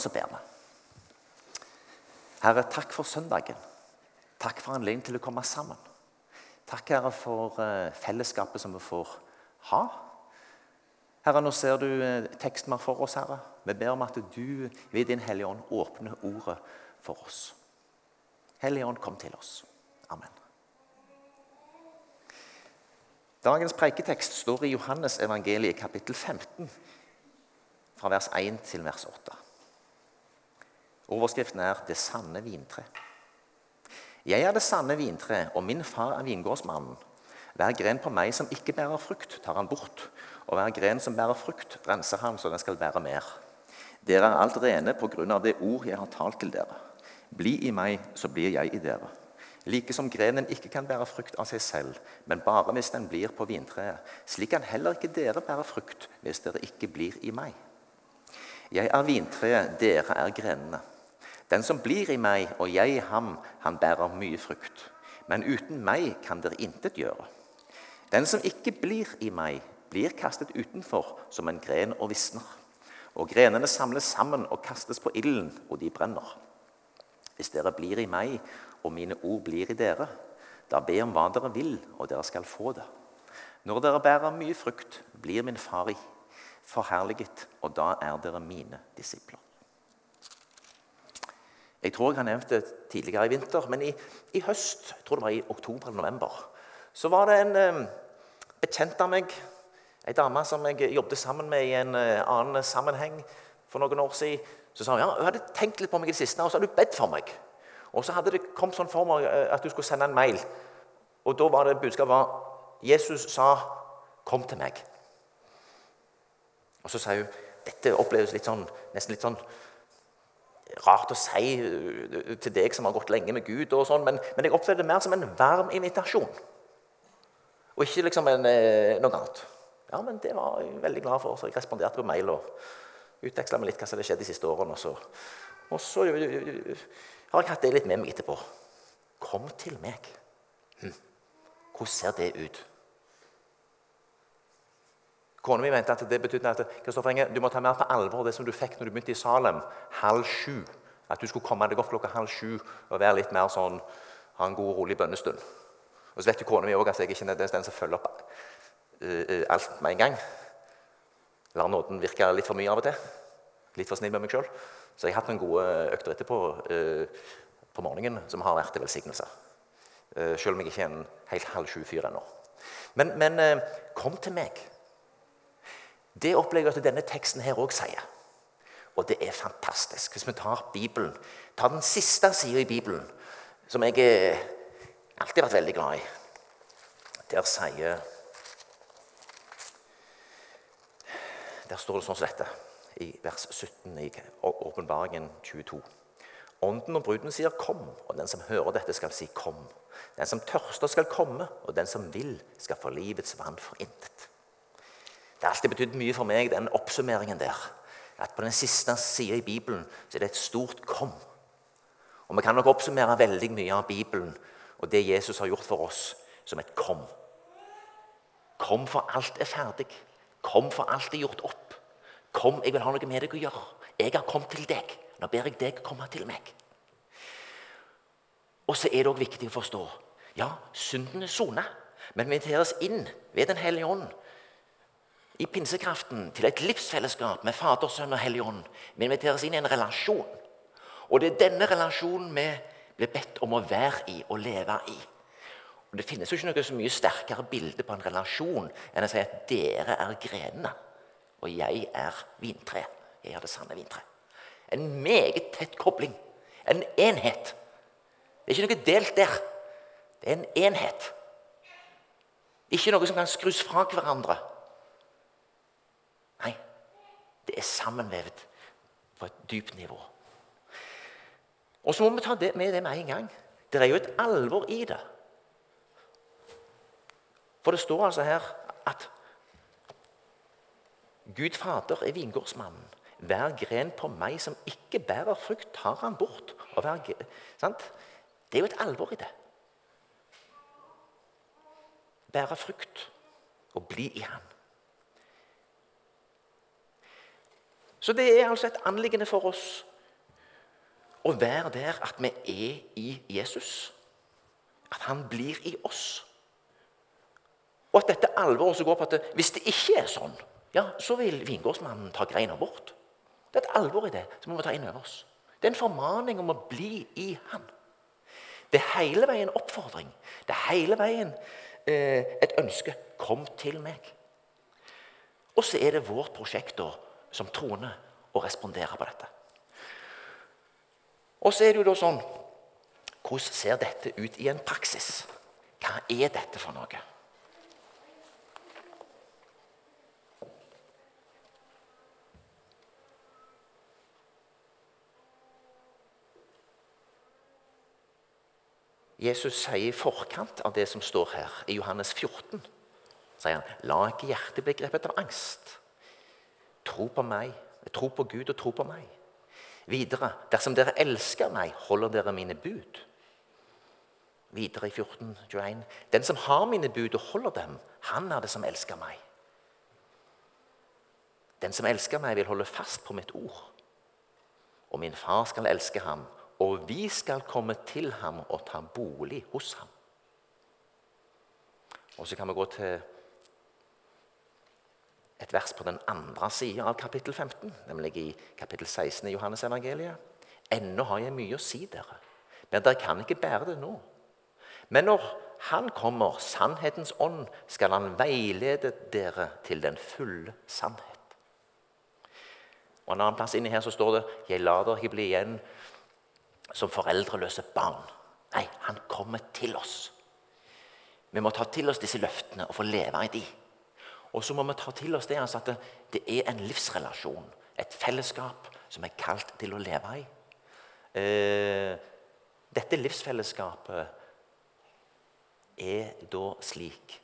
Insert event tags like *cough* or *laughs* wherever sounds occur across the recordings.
Så ber vi. Herre, takk for søndagen. Takk for anledningen til å komme sammen. Takk, Herre, for eh, fellesskapet som vi får ha. Herre, nå ser du eh, teksten vi for oss, Herre. Vi ber om at du ved Din Hellige Ånd åpner ordet for oss. Hellige Ånd, kom til oss. Amen. Dagens preiketekst står i Johannes evangeliet kapittel 15, fra vers 1 til vers 8. Overskriften er 'Det sanne vintre'. Jeg er det sanne vintre, og min far er vingårdsmannen. Hver gren på meg som ikke bærer frukt, tar han bort. Og hver gren som bærer frukt, renser han så den skal bære mer. Dere er alt rene på grunn av det ord jeg har talt til dere. Bli i meg, så blir jeg i dere. Like som grenen ikke kan bære frukt av seg selv, men bare hvis den blir på vintreet, slik kan heller ikke dere bære frukt hvis dere ikke blir i meg. Jeg er vintreet, dere er grenene. Den som blir i meg og jeg i ham, han bærer mye frukt. Men uten meg kan dere intet gjøre. Den som ikke blir i meg, blir kastet utenfor som en gren og visner. Og grenene samles sammen og kastes på ilden, og de brenner. Hvis dere blir i meg, og mine ord blir i dere, da be om hva dere vil, og dere skal få det. Når dere bærer mye frukt, blir min far i forherliget, og da er dere mine disipler. Jeg tror jeg har nevnt det tidligere i vinter, men i, i, høst, jeg tror det var i oktober eller november, så var det en eh, bekjent av meg, ei dame som jeg jobbet sammen med i en eh, annen sammenheng for noen år siden, så sa hun ja, hun hadde tenkt litt på meg i det siste, og så hadde hun bedt for meg. Og så hadde det kommet sånn for meg eh, at du skulle sende en mail. Og da var det budskapet var, Jesus sa 'Kom til meg'. Og så sa hun dette oppleves litt sånn, nesten litt sånn rart å si øh, til deg som har gått lenge med Gud, og sånn, men, men jeg opplever det mer som en varm invitasjon. Og ikke liksom en, øh, noe annet. Ja, men Det var jeg veldig glad for, så jeg responderte på mail og utveksla med litt hva som hadde skjedd de siste årene. Og så, og så øh, har jeg hatt det litt med meg etterpå. Kom til meg. Hm. Hvordan ser det ut? Kona mi mente at det betydde at Kristoffer Enge, du må ta mer på alvor det som du fikk når du begynte i Salem halv sju. At du skulle komme deg opp klokka halv sju og være litt mer sånn, ha en god, rolig bønnestund. Og så vet jo kona mi òg at jeg ikke er den som følger opp uh, alt med en gang. Lar nåden virke litt for mye av og til. Litt for snill med meg sjøl. Så jeg har hatt noen gode økter etterpå uh, på morgenen som har vært til velsignelse. Uh, selv om jeg ikke er en helt halv sju-fyr ennå. Men, men kom til meg. Det opplever jeg at denne teksten her òg sier. Og det er fantastisk. Hvis vi tar Bibelen, tar den siste sida i Bibelen, som jeg alltid har vært veldig glad i Der sier Der står det sånn som dette i vers 17 i Åpenbaringen 22. Ånden og bruden sier 'kom', og den som hører dette, skal si 'kom'. Den som tørster, skal komme, og den som vil, skal få livets vann for intet. Det har alltid betydd mye for meg, den oppsummeringen der. At på den siste sida i Bibelen så er det et stort 'kom'. Og Vi kan nok oppsummere veldig mye av Bibelen og det Jesus har gjort for oss, som et 'kom'. Kom, for alt er ferdig. Kom, for alt er gjort opp. Kom, jeg vil ha noe med deg å gjøre. Jeg har kommet til deg. Nå ber jeg deg komme til meg. Og så er det òg viktig å forstå ja, synden er sona, men vi inviteres inn ved Den hellige ånd i pinsekraften til et livsfellesskap med Fader, Sønn og Hellig Ånd. Vi inviteres inn i en relasjon. Og det er denne relasjonen vi blir bedt om å være i og leve i. Og Det finnes jo ikke noe så mye sterkere bilde på en relasjon enn å si at dere er grenene, og jeg er vintre. Jeg er det sanne vintre. En meget tett kobling. En enhet. Det er ikke noe delt der. Det er en enhet. Ikke noe som kan skrus fra hverandre. Det er sammenvevd på et dypt nivå. Og så må vi ta det med det med en gang. Det er jo et alvor i det. For det står altså her at Gud Fader er vingårdsmannen. Hver gren på meg som ikke bærer frukt, tar han bort. Det er jo et alvor i det. Bære frukt og bli i Han. Så det er altså et anliggende for oss å være der at vi er i Jesus. At han blir i oss. Og at dette alvoret som går på at hvis det ikke er sånn, ja, så vil vingårdsmannen ta greina bort. Det er et alvor i det som vi må ta inn over oss. Det er en formaning om å bli i Han. Det er hele veien oppfordring. Det er hele veien eh, et ønske. Kom til meg. Og så er det vårt prosjekt da, som troende å respondere på dette. Og så er det jo da sånn Hvordan ser dette ut i en praksis? Hva er dette for noe? Jesus sier i forkant av det som står her, i Johannes 14, sier han, la ikke hjertet bli grepet av angst. Tro på meg, tro på Gud og tro på meg. Videre, dersom dere elsker meg, holder dere mine bud. Videre i 14, 21, den som har mine bud og holder dem, han er det som elsker meg. Den som elsker meg, vil holde fast på mitt ord. Og min far skal elske ham, og vi skal komme til ham og ta bolig hos ham. Og så kan vi gå til et vers på den andre sida av kapittel 15, nemlig i kapittel 16 i Johannes evangeliet. Ennå har jeg mye å si dere, men dere kan ikke bære det nå. Men når Han kommer, sannhetens ånd, skal Han veilede dere til den fulle sannhet. Og En annen plass inni her så står det 'Jeg lar dere ikke bli igjen som foreldreløse barn. Nei, han kommer til oss. Vi må ta til oss disse løftene og få leve i de. Og så må vi ta til oss det altså at det er en livsrelasjon, et fellesskap, som er kalt til å leve i. Eh, dette livsfellesskapet er da slik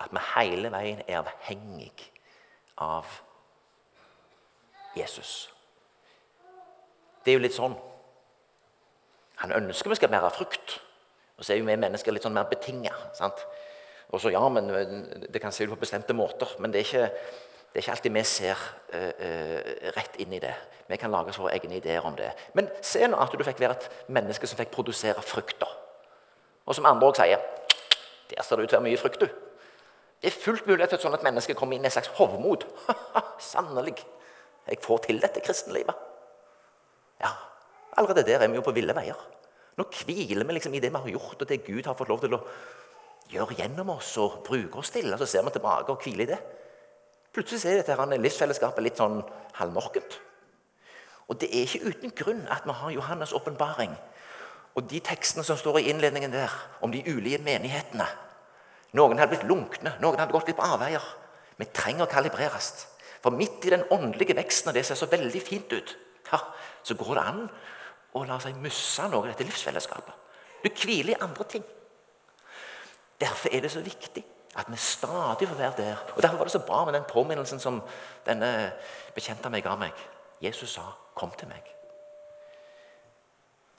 at vi hele veien er avhengig av Jesus. Det er jo litt sånn han ønsker vi skal bære frukt. Og så er jo vi mennesker litt sånn mer betinga. Og så ja, men Det kan se ut på bestemte måter, men det er ikke, det er ikke alltid vi ser uh, rett inn i det. Vi kan lage oss våre egne ideer om det. Men se nå at du fikk være et menneske som fikk produsere frukter. Og som andre òg sier Der ser det ut til å være mye frukt, du. Det er fullt mulig at et sånt menneske kommer inn i en slags hovmod. *laughs* Sannelig. Jeg får til dette kristenlivet. Ja, Allerede der er vi jo på ville veier. Nå hviler vi liksom i det vi har gjort, og det Gud har fått lov til å gjøre gjennom oss og bruker oss til. Og så ser vi tilbake og hviler i det. Plutselig er dette livsfellesskapet litt sånn halvmorkent. Og det er ikke uten grunn at vi har Johannes' åpenbaring og de tekstene som står i innledningen der, om de ulike menighetene. Noen hadde blitt lunkne, noen hadde gått litt på avveier. Vi trenger å kalibreres. For midt i den åndelige veksten, og det ser så veldig fint ut, ja, så går det an å la seg miste noe av dette livsfellesskapet. Du hviler i andre ting. Derfor er det så viktig at vi stadig får være der. Og Derfor var det så bra med den påminnelsen som denne bekjente meg ga meg. Jesus sa 'Kom til meg'.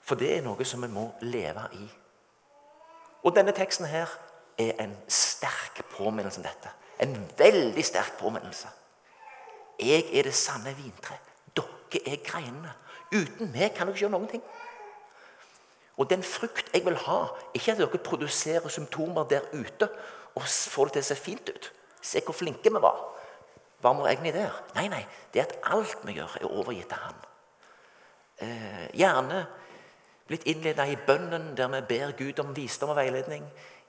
For det er noe som vi må leve i. Og denne teksten her er en sterk påminnelse om dette. En veldig sterk påminnelse. Jeg er det sanne vintre. Dere er greinene. Uten meg kan dere ikke gjøre noen ting. Og den frukt jeg vil ha, ikke at dere produserer symptomer der ute og får det til å se fint ut. Se hvor flinke vi var. Hva må egentlig der? Nei, nei, det er at alt vi gjør, er overgitt til Han. Eh, gjerne blitt innleda i bønnen, der vi ber Gud om visdom og veiledning.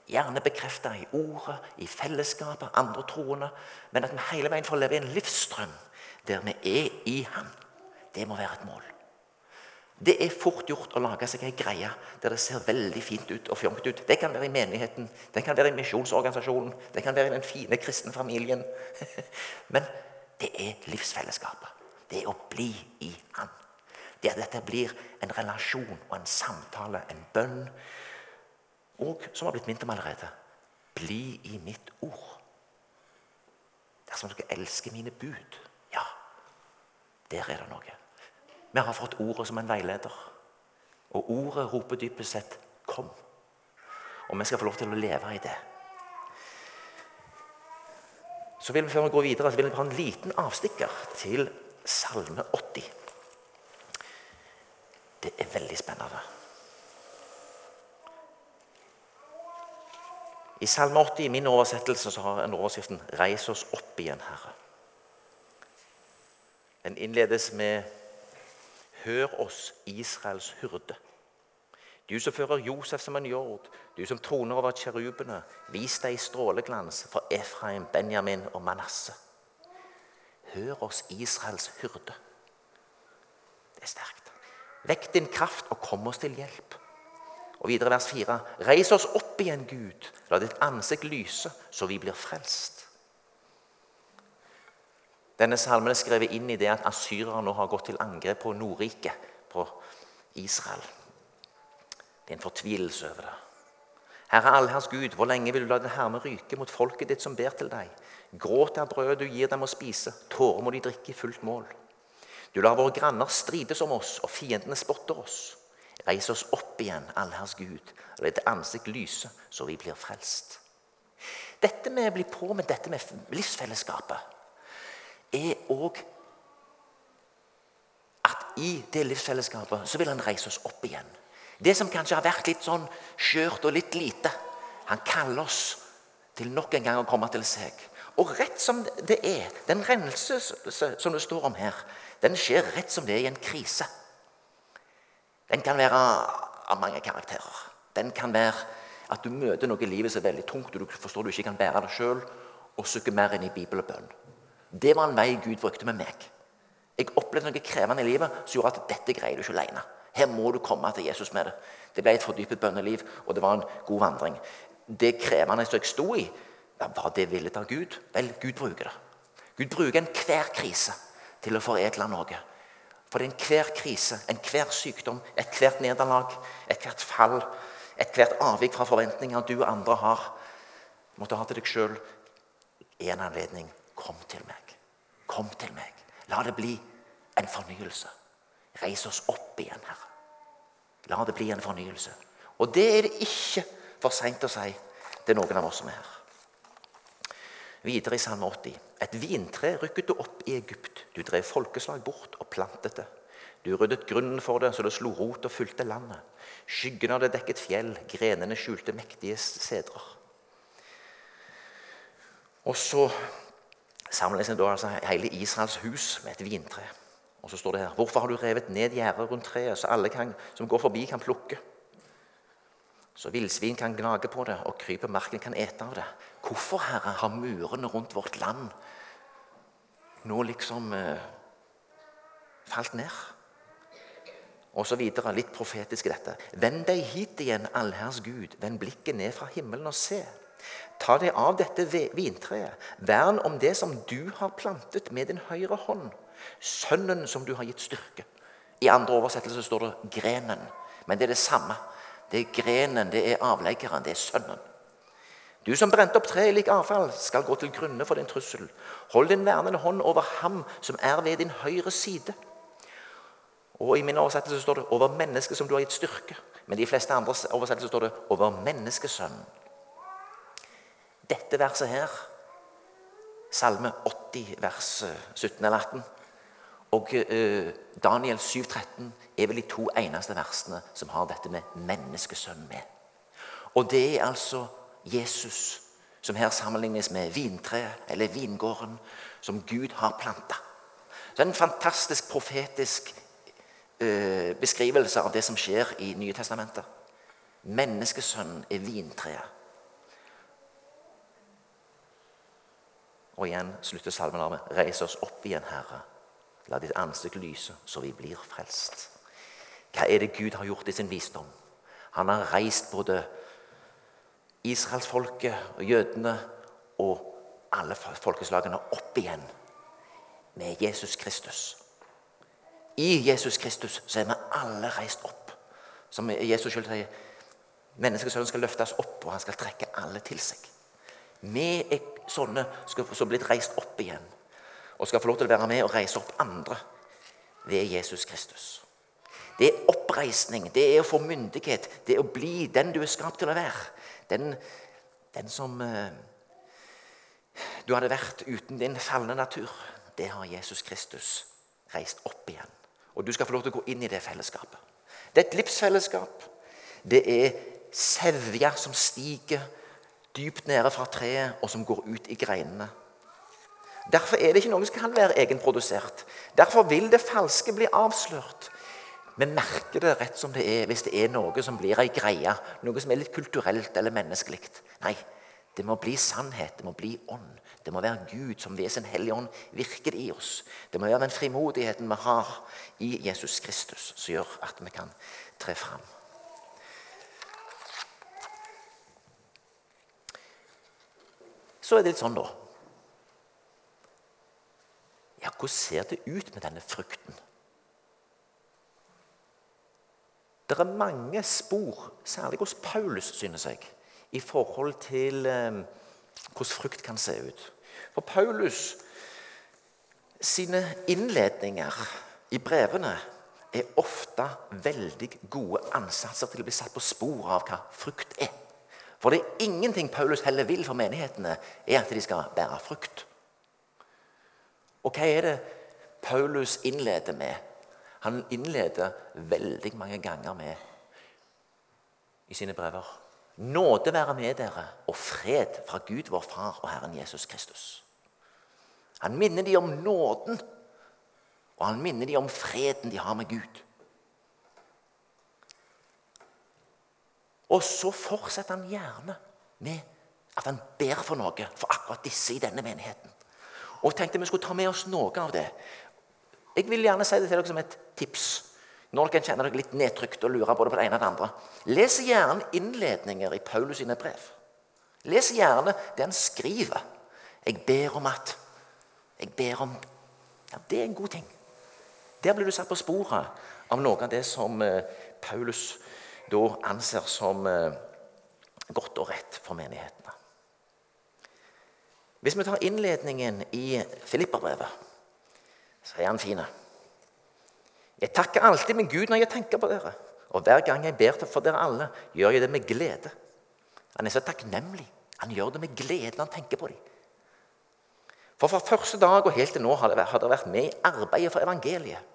Gjerne bekrefta i ordet, i fellesskapet, andre troende. Men at vi hele veien får leve i en livsstrøm der vi er i Han. Det må være et mål. Det er fort gjort å lage seg ei greie der det ser veldig fint ut og fjongt ut. Det kan være i menigheten, det kan være i misjonsorganisasjonen, det kan være i den fine kristne familien. *laughs* Men det er livsfellesskapet. Det er å bli i Han. Er at dette blir en relasjon og en samtale, en bønn. Og, som har blitt minnet om allerede, bli i mitt ord. Dersom dere elsker mine bud, ja, der er det noe. Vi har fått ordet som en veileder. Og ordet roper dypest sett 'kom'. Og vi skal få lov til å leve i det. Så vil vi Før vi går videre, så vil vi ha en liten avstikker til Salme 80. Det er veldig spennende. I Salme 80 i min oversettelse så har en overskriften 'Reis oss opp igjen, Herre'. Den innledes med 'Hør oss, Israels hyrde'. Du som fører Josef som en jord, du som troner over kjerubene, vis deg i stråleglans for Efraim, Benjamin og Manasseh. Hør oss, Israels hyrde. Det er sterkt. Vekk din kraft og kom oss til hjelp. Og videre vers 4.: Reis oss opp igjen, Gud. La ditt ansikt lyse, så vi blir frelst. Denne salmen er skrevet inn i det at asyrere nå har gått til angrep på Nordriket, på Israel. Det er en fortvilelse over det. Herre allherrs Gud, hvor lenge vil du la din herme ryke mot folket ditt som ber til deg? Gråt er brødet du gir dem å spise, tårer må de drikke i fullt mål. Du lar våre granner strides om oss, og fiendene spotter oss. Reis oss opp igjen, allherrs Gud, og la ditt ansikt lyse, så vi blir frelst. Dette med å bli på med dette med livsfellesskapet er òg at i det livsfellesskapet så vil han reise oss opp igjen. Det som kanskje har vært litt sånn skjørt og litt lite. Han kaller oss til nok en gang å komme til seg. Og rett som det er, den renselse som det står om her, den skjer rett som det er i en krise. Den kan være av mange karakterer. Den kan være at du møter noe i livet som er veldig tungt, og du forstår du ikke kan bære det sjøl, og sukker mer inn i bibel og bønn. Det var en vei Gud brukte med meg. Jeg opplevde noe krevende i livet som gjorde at dette greier du ikke alene. Her må du komme til Jesus med det. Det ble et fordypet bønneliv, og det var en god vandring. Det krevende som jeg sto i, var det villet av Gud? Vel, Gud bruker det. Gud bruker enhver krise til å foredle noe. For det er enhver krise, enhver sykdom, ethvert nederlag, ethvert fall, ethvert avvik fra forventninger du og andre har, måtte ha til deg sjøl en anledning Kom til meg. Kom til meg. La det bli en fornyelse. Reis oss opp igjen, Herre. La det bli en fornyelse. Og det er det ikke for seint å si til noen av oss som er her. Videre i Salme 80.: Et vintre rykket du opp i Egypt. Du drev folkeslag bort og plantet det. Du ryddet grunnen for det så det slo rot og fulgte landet. Skyggen det dekket fjell, grenene skjulte mektige sedrer. Og så sammenlignes da altså hele Israels hus med et vintre. Og så står det her Hvorfor har du revet ned gjerdet rundt treet, så alle kan, som går forbi, kan plukke? Så villsvin kan gnage på det, og kryp marken kan ete av det. Hvorfor, Herre, har murene rundt vårt land nå liksom eh, falt ned? Og så videre, litt profetisk dette. Vend deg hit igjen, allherrs Gud. Vend blikket ned fra himmelen og se. Ta deg av dette vintreet. Vern om det som du har plantet med din høyre hånd. Sønnen som du har gitt styrke. I andre oversettelser står det 'grenen'. Men det er det samme. Det er grenen, det er avleggeren, det er sønnen. Du som brente opp treet lik avfall, skal gå til grunne for din trussel. Hold din vernende hånd over ham som er ved din høyre side. Og I min oversettelse står det 'over mennesket som du har gitt styrke'. Men i de fleste andre oversettelser står det 'over menneskesønnen' dette verset her, Salme 80, vers 17 eller 18, og eh, Daniel 7, 13 er vel de to eneste versene som har dette med menneskesønn med. Og det er altså Jesus som her sammenlignes med vintreet eller vingården som Gud har planta. Så det er en fantastisk profetisk uh, beskrivelse av det som skjer i Nye Testamentet. Menneskesønnen er vintreet. Og igjen slutter salmen av med Reis oss opp igjen, Herre. La ditt ansikt lyse, så vi blir frelst. Hva er det Gud har gjort i sin visdom? Han har reist både israelsfolket og jødene og alle folkeslagene opp igjen med Jesus Kristus. I Jesus Kristus så er vi alle reist opp. Som Jesus selv sier, menneskesønnen skal løftes opp, og han skal trekke alle til seg. Vi er sånne som blitt reist opp igjen. Og skal få lov til å være med og reise opp andre ved Jesus Kristus. Det er oppreisning, det er å få myndighet, det er å bli den du er skapt til å være. Den, den som eh, du hadde vært uten din falne natur. Det har Jesus Kristus reist opp igjen. Og du skal få lov til å gå inn i det fellesskapet. Det er et livsfellesskap. Det er sevja som stiger dypt nede fra treet, og som går ut i greinene. Derfor er det ikke noe som kan være egenprodusert. Derfor vil det falske bli avslørt. Vi merker det rett som det er hvis det er noe som blir ei greie, noe som er litt kulturelt eller menneskelig. Nei, det må bli sannhet, det må bli ånd. Det må være Gud som ved sin Hellige Ånd virker i oss. Det må være den frimodigheten vi har i Jesus Kristus, som gjør at vi kan tre fram. Så er det litt sånn, da Ja, hvordan ser det ut med denne frukten? Det er mange spor, særlig hos Paulus, synes jeg, i forhold til eh, hvordan frukt kan se ut. For Paulus sine innledninger i brevene er ofte veldig gode ansatser til å bli satt på spor av hva frukt er. For det er ingenting Paulus heller vil for menighetene, er at de skal bære frukt. Og hva er det Paulus innleder med? Han innleder veldig mange ganger med i sine brever Nåde være med dere og fred fra Gud vår Far og Herren Jesus Kristus. Han minner dem om nåden, og han minner dem om freden de har med Gud. Og så fortsetter han gjerne med at han ber for noe for akkurat disse i denne menigheten. Og tenkte vi skulle ta med oss noe av det. Jeg vil gjerne si det til dere som et tips. Når dere kjenner dere litt nedtrykt og lurer både på det ene og det andre. Les gjerne innledninger i Paulus sine brev. Les gjerne det han skriver. Jeg ber om at Jeg ber om ja, Det er en god ting. Der blir du satt på sporet av noe av det som Paulus Paulus da anser som eh, godt og rett for menighetene. Hvis vi tar innledningen i Filipperbrevet, så er han fin. Jeg takker alltid min Gud når jeg tenker på dere. Og hver gang jeg ber for dere alle, gjør jeg det med glede. Han er så takknemlig. Han gjør det med glede når han tenker på dem. For fra første dag og helt til nå har dere vært med i arbeidet for evangeliet.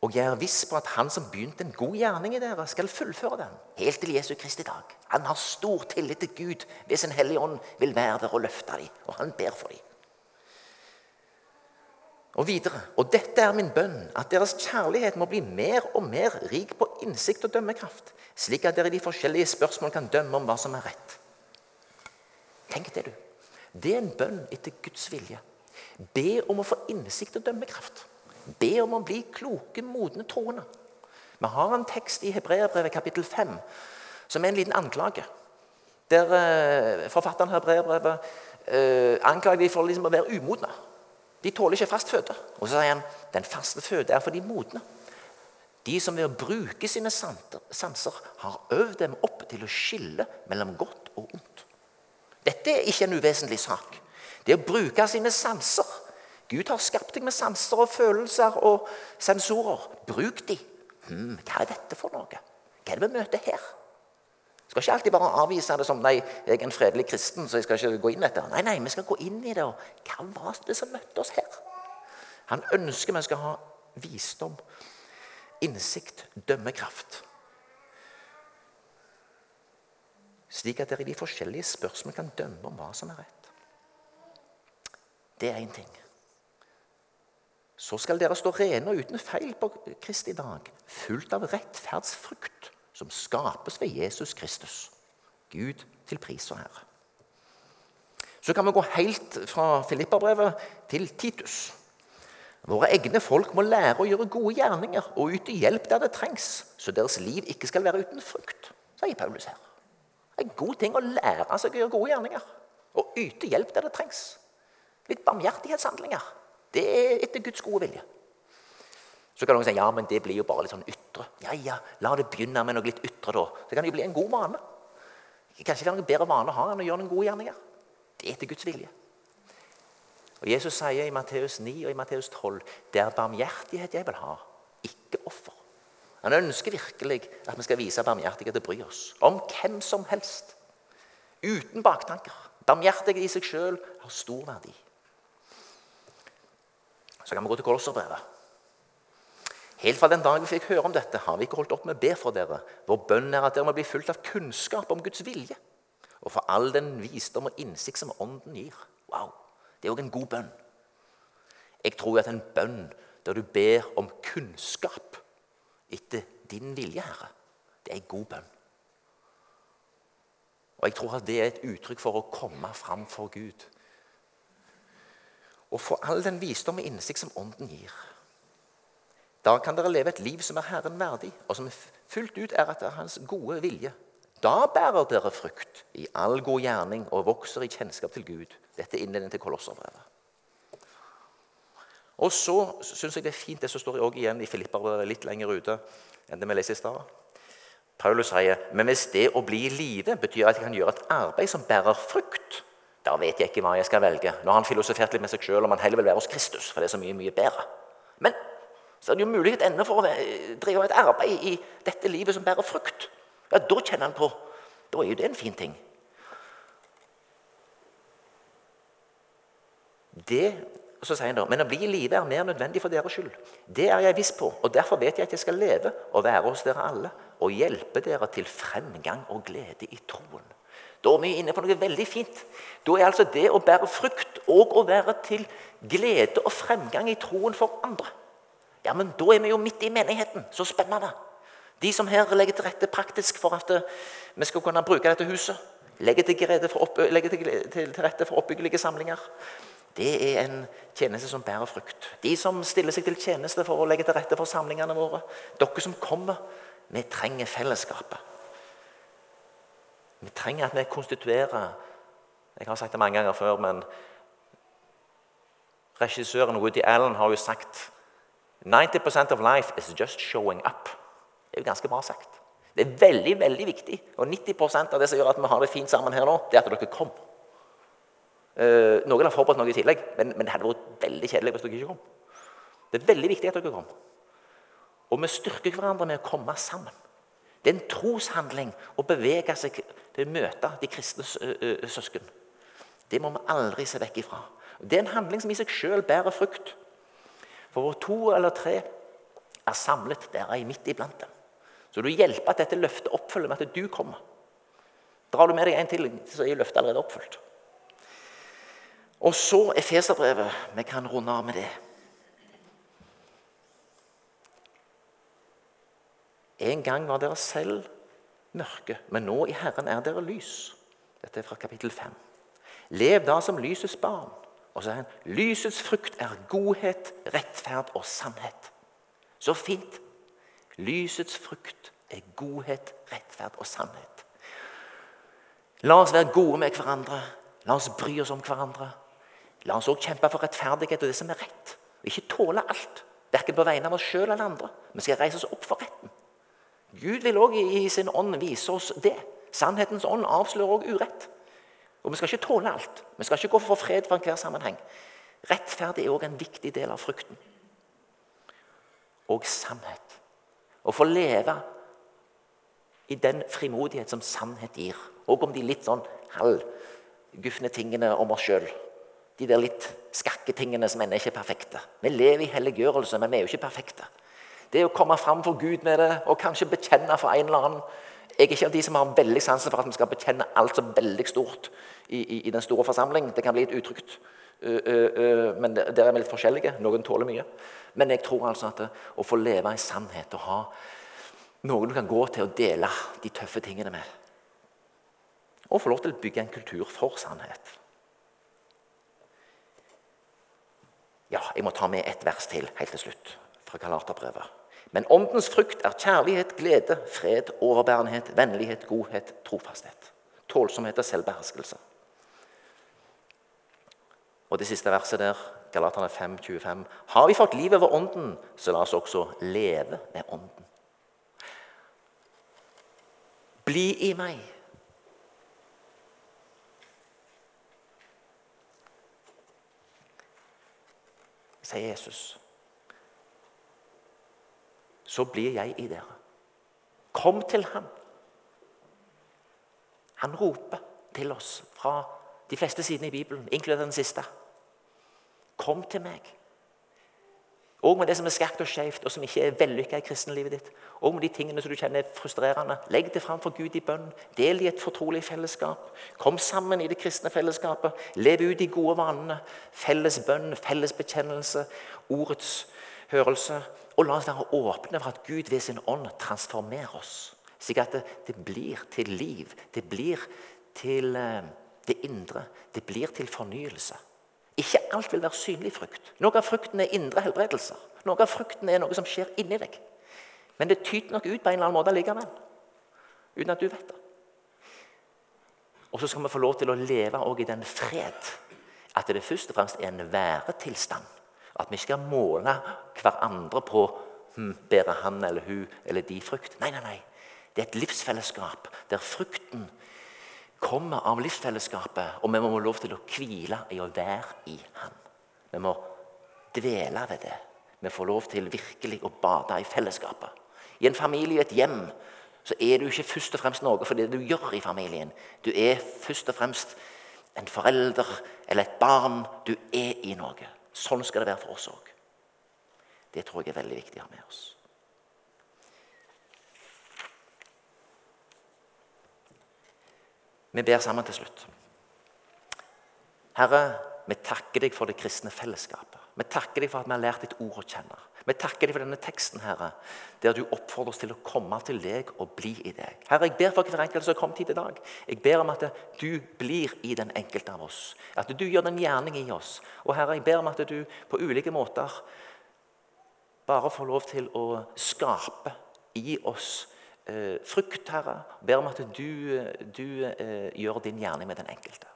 Og jeg er viss på at Han som begynte en god gjerning i dere, skal fullføre den helt til Jesu Kristi dag. Han har stor tillit til Gud ved sin Hellige Ånd vil være der og løfte dem. Og han ber for dem. Og videre. Og dette er min bønn, at deres kjærlighet må bli mer og mer rik på innsikt og dømmekraft, slik at dere i de forskjellige spørsmål kan dømme om hva som er rett. Tenk det, du. Det er en bønn etter Guds vilje. Be om å få innsikt og dømmekraft. Be om å bli kloke, modne troende. Vi har en tekst i Hebreerbrevet kapittel 5 som er en liten anklage. Der eh, forfatteren av Hebreerbrevet eh, anklager de for liksom å være umodne. De tåler ikke fast føde. Og så sier han den faste føde er for de modne. De som ved å bruke sine sanser har øvd dem opp til å skille mellom godt og ondt. Dette er ikke en uvesentlig sak. Det å bruke sine sanser Gud har skapt deg med sanser og følelser og sensorer. Bruk de. Hmm, hva er dette for noe? Hva er det vi møter her? skal ikke alltid bare avvise det som nei, jeg er en fredelig kristen, så jeg skal ikke gå inn etter. Nei, nei, vi skal gå inn i det. og Hva var det som møtte oss her? Han ønsker vi skal ha visdom, innsikt, dømmekraft. Slik at dere i de forskjellige spørsmål kan dømme om hva som er rett. Det er én ting. Så skal dere stå rene og uten feil på Kristi dag, fullt av rettferdsfrukt som skapes ved Jesus Kristus. Gud til pris og ære. Så kan vi gå helt fra Filipperbrevet til Titus. Våre egne folk må lære å gjøre gode gjerninger og yte hjelp der det trengs, så deres liv ikke skal være uten frukt, sier Paulus her. Det er en god ting å lære seg å gjøre gode gjerninger og yte hjelp der det trengs. Litt barmhjertighetshandlinger. Det er etter Guds gode vilje. Så kan noen si ja, men det blir jo bare litt sånn ytre. Ja, ja, La det begynne med noe litt ytre, da. Så kan det jo bli en god vane. Kanskje det er noen bedre vane å ha enn å gjøre noen gode gjerninger. Det er etter Guds vilje. Og Jesus sier i Matteus 9 og i Matteus 12 det er barmhjertighet jeg vil ha, ikke offer. Han ønsker virkelig at vi skal vise barmhjertighet og bry oss om hvem som helst. Uten baktanker. Barmhjertighet i seg sjøl har stor verdi. Så kan vi gå til Kolosserbrevet. Helt fra den dagen vi fikk høre om dette, har vi ikke holdt opp med å be for dere. Vår bønn er at dere må bli fulgt av kunnskap om Guds vilje, og for all den visdom og innsikt som Ånden gir. Wow, Det er òg en god bønn. Jeg tror at en bønn der du ber om kunnskap etter din vilje, Herre, det er en god bønn. Og jeg tror at det er et uttrykk for å komme fram for Gud. Og få all den visdom og innsikt som Ånden gir. Da kan dere leve et liv som er Herren verdig, og som fullt ut er etter Hans gode vilje. Da bærer dere frukt i all god gjerning og vokser i kjennskap til Gud. Dette er innledningen til Kolosserbrevet. Og så syns jeg det er fint det som står igjen i Filipperbrevet litt lenger ute enn det vi leser i stad. Paulus sier men hvis det å bli i live betyr at jeg kan gjøre et arbeid som bærer frukt, da vet jeg ikke hva jeg skal velge. Nå har han filosofert litt med seg sjøl om han heller vil være hos Kristus, for det er så mye, mye bedre. Men så er det jo mulighet ennå for å drive et arbeid i dette livet som bærer frukt. Ja, Da kjenner han på Da er jo det en fin ting. Det så sier han da, Men å bli i live er mer nødvendig for deres skyld. Det er jeg viss på, og derfor vet jeg at jeg skal leve og være hos dere alle og hjelpe dere til fremgang og glede i troen. Da er vi inne på noe veldig fint. Da er altså det å bære frukt og å være til glede og fremgang i troen for andre. Ja, men da er vi jo midt i menigheten. Så spennende. De som her legger til rette praktisk for at vi skal kunne bruke dette huset. Legger til, legger til, til, til rette for oppbyggelige samlinger det er en tjeneste som bærer frukt. De som stiller seg til tjeneste for å legge til rette for samlingene våre. Dere som kommer. Vi trenger fellesskapet. Vi trenger at vi konstituerer Jeg har sagt det mange ganger før, men regissøren Woody Allen har jo sagt 90% of life is just showing up. Det er jo ganske bra sagt. Det er veldig veldig viktig. Og 90% av det som gjør at vi har det fint sammen her nå, det er at dere kom. Uh, noen har forberedt noe i tillegg, men, men, det hadde vært veldig kjedelig hvis dere ikke kom. Det er veldig viktig at dere kom. Og vi styrker hverandre med å komme sammen. Det er en troshandling å bevege seg til å møte de kristne søsken. Det må vi aldri se vekk ifra. Det er en handling som i seg sjøl bærer frukt. For hvor to eller tre er samlet, der er jeg midt iblant dem. Så du hjelper at dette løftet oppfølger med at du kommer. Drar du med deg en til, så er løftet allerede oppfylt. Og så Efeserbrevet. Vi kan runde av med det. En gang var dere selv mørke, men nå i Herren er dere lys. Dette er fra kapittel 5. Lev da som lysets barn. Og så er han, Lysets frukt er godhet, rettferd og sannhet. Så fint. Lysets frukt er godhet, rettferd og sannhet. La oss være gode med hverandre. La oss bry oss om hverandre. La oss også kjempe for rettferdighet og det som er rett. Og ikke tåle alt, verken på vegne av oss sjøl eller andre. Vi skal reise oss opp for retten. Gud vil òg i sin ånd vise oss det. Sannhetens ånd avslører òg urett. Og Vi skal ikke tåle alt. Vi skal ikke gå for fred for enhver sammenheng. Rettferdig er òg en viktig del av frukten. Og sannhet. Å få leve i den frimodighet som sannhet gir. Og om de litt sånn halvgufne tingene om oss sjøl de der litt skakke tingene som ennå ikke er perfekte. Vi lever i helliggjørelse, men vi er jo ikke perfekte. Det å komme fram for Gud med det og kanskje bekjenne for en eller annen Jeg er ikke av de som har veldig sansen for at vi skal bekjenne alt så veldig stort i, i, i den store forsamling. Det kan bli litt utrygt. Men der er vi litt forskjellige. Noen tåler mye. Men jeg tror altså at å få leve i sannhet og ha noen du kan gå til og dele de tøffe tingene med, og få lov til å bygge en kultur for sannhet Ja, jeg må ta med ett vers til helt til slutt fra Galaterbrevet. Men åndens frukt er kjærlighet, glede, fred, overbærenhet, vennlighet, godhet, trofasthet. Tålsomhet og selvbeherskelse. Og det siste verset der, Galaterne 5, 25. Har vi fått liv over ånden, så la oss også leve med ånden. Bli i meg sier Jesus. Så blir jeg i dere. Kom til ham. Han roper til oss fra de fleste sidene i Bibelen, inkludert den siste. Kom til meg. Og med det som er skarpt og skjevt, og som ikke er vellykka i kristenlivet ditt. Og med de tingene som du kjenner er frustrerende. Legg det fram for Gud i bønn. Del i et fortrolig fellesskap. Kom sammen i det kristne fellesskapet. Lev ut de gode vanene. Felles bønn, felles bekjennelse, ordets hørelse. Og la oss være åpne for at Gud ved sin ånd transformerer oss. Slik at det, det blir til liv. Det blir til eh, det indre. Det blir til fornyelse. Ikke alt vil være synlig frukt. Noe av frukten er indre helbredelser. Noe av frukten er noe som skjer inni deg. Men det tyter nok ut på en eller annen måte likevel. Uten at du vet det. Og så skal vi få lov til å leve i den fred at det først og fremst er en væretilstand. At vi ikke skal måle hverandre på hm, bærer han eller hun eller de frukt. Nei, nei, nei. Det er et livsfellesskap der frukten kommer av livsfellesskapet, og vi må ha lov til å hvile i å være i Han. Vi må dvele ved det. Vi får lov til virkelig å bade i fellesskapet. I en familie et hjem så er du ikke først og fremst noe for det du gjør i familien. Du er først og fremst en forelder eller et barn. Du er i noe. Sånn skal det være for oss òg. Det tror jeg er veldig viktig å ha med oss. Vi ber sammen til slutt. Herre, vi takker deg for det kristne fellesskapet. Vi takker deg for at vi har lært ditt ord å kjenne. Vi takker deg for denne teksten, Herre, der du oppfordrer oss til å komme til deg og bli i deg. Herre, Jeg ber for hver enkelt som har kommet hit i dag. Jeg ber om at du blir i den enkelte av oss. At du gjør den gjerning i oss. Og Herre, jeg ber om at du på ulike måter bare får lov til å skape i oss eh, frukt, Herre. Jeg ber om at du, du eh, gjør din gjerning med den enkelte.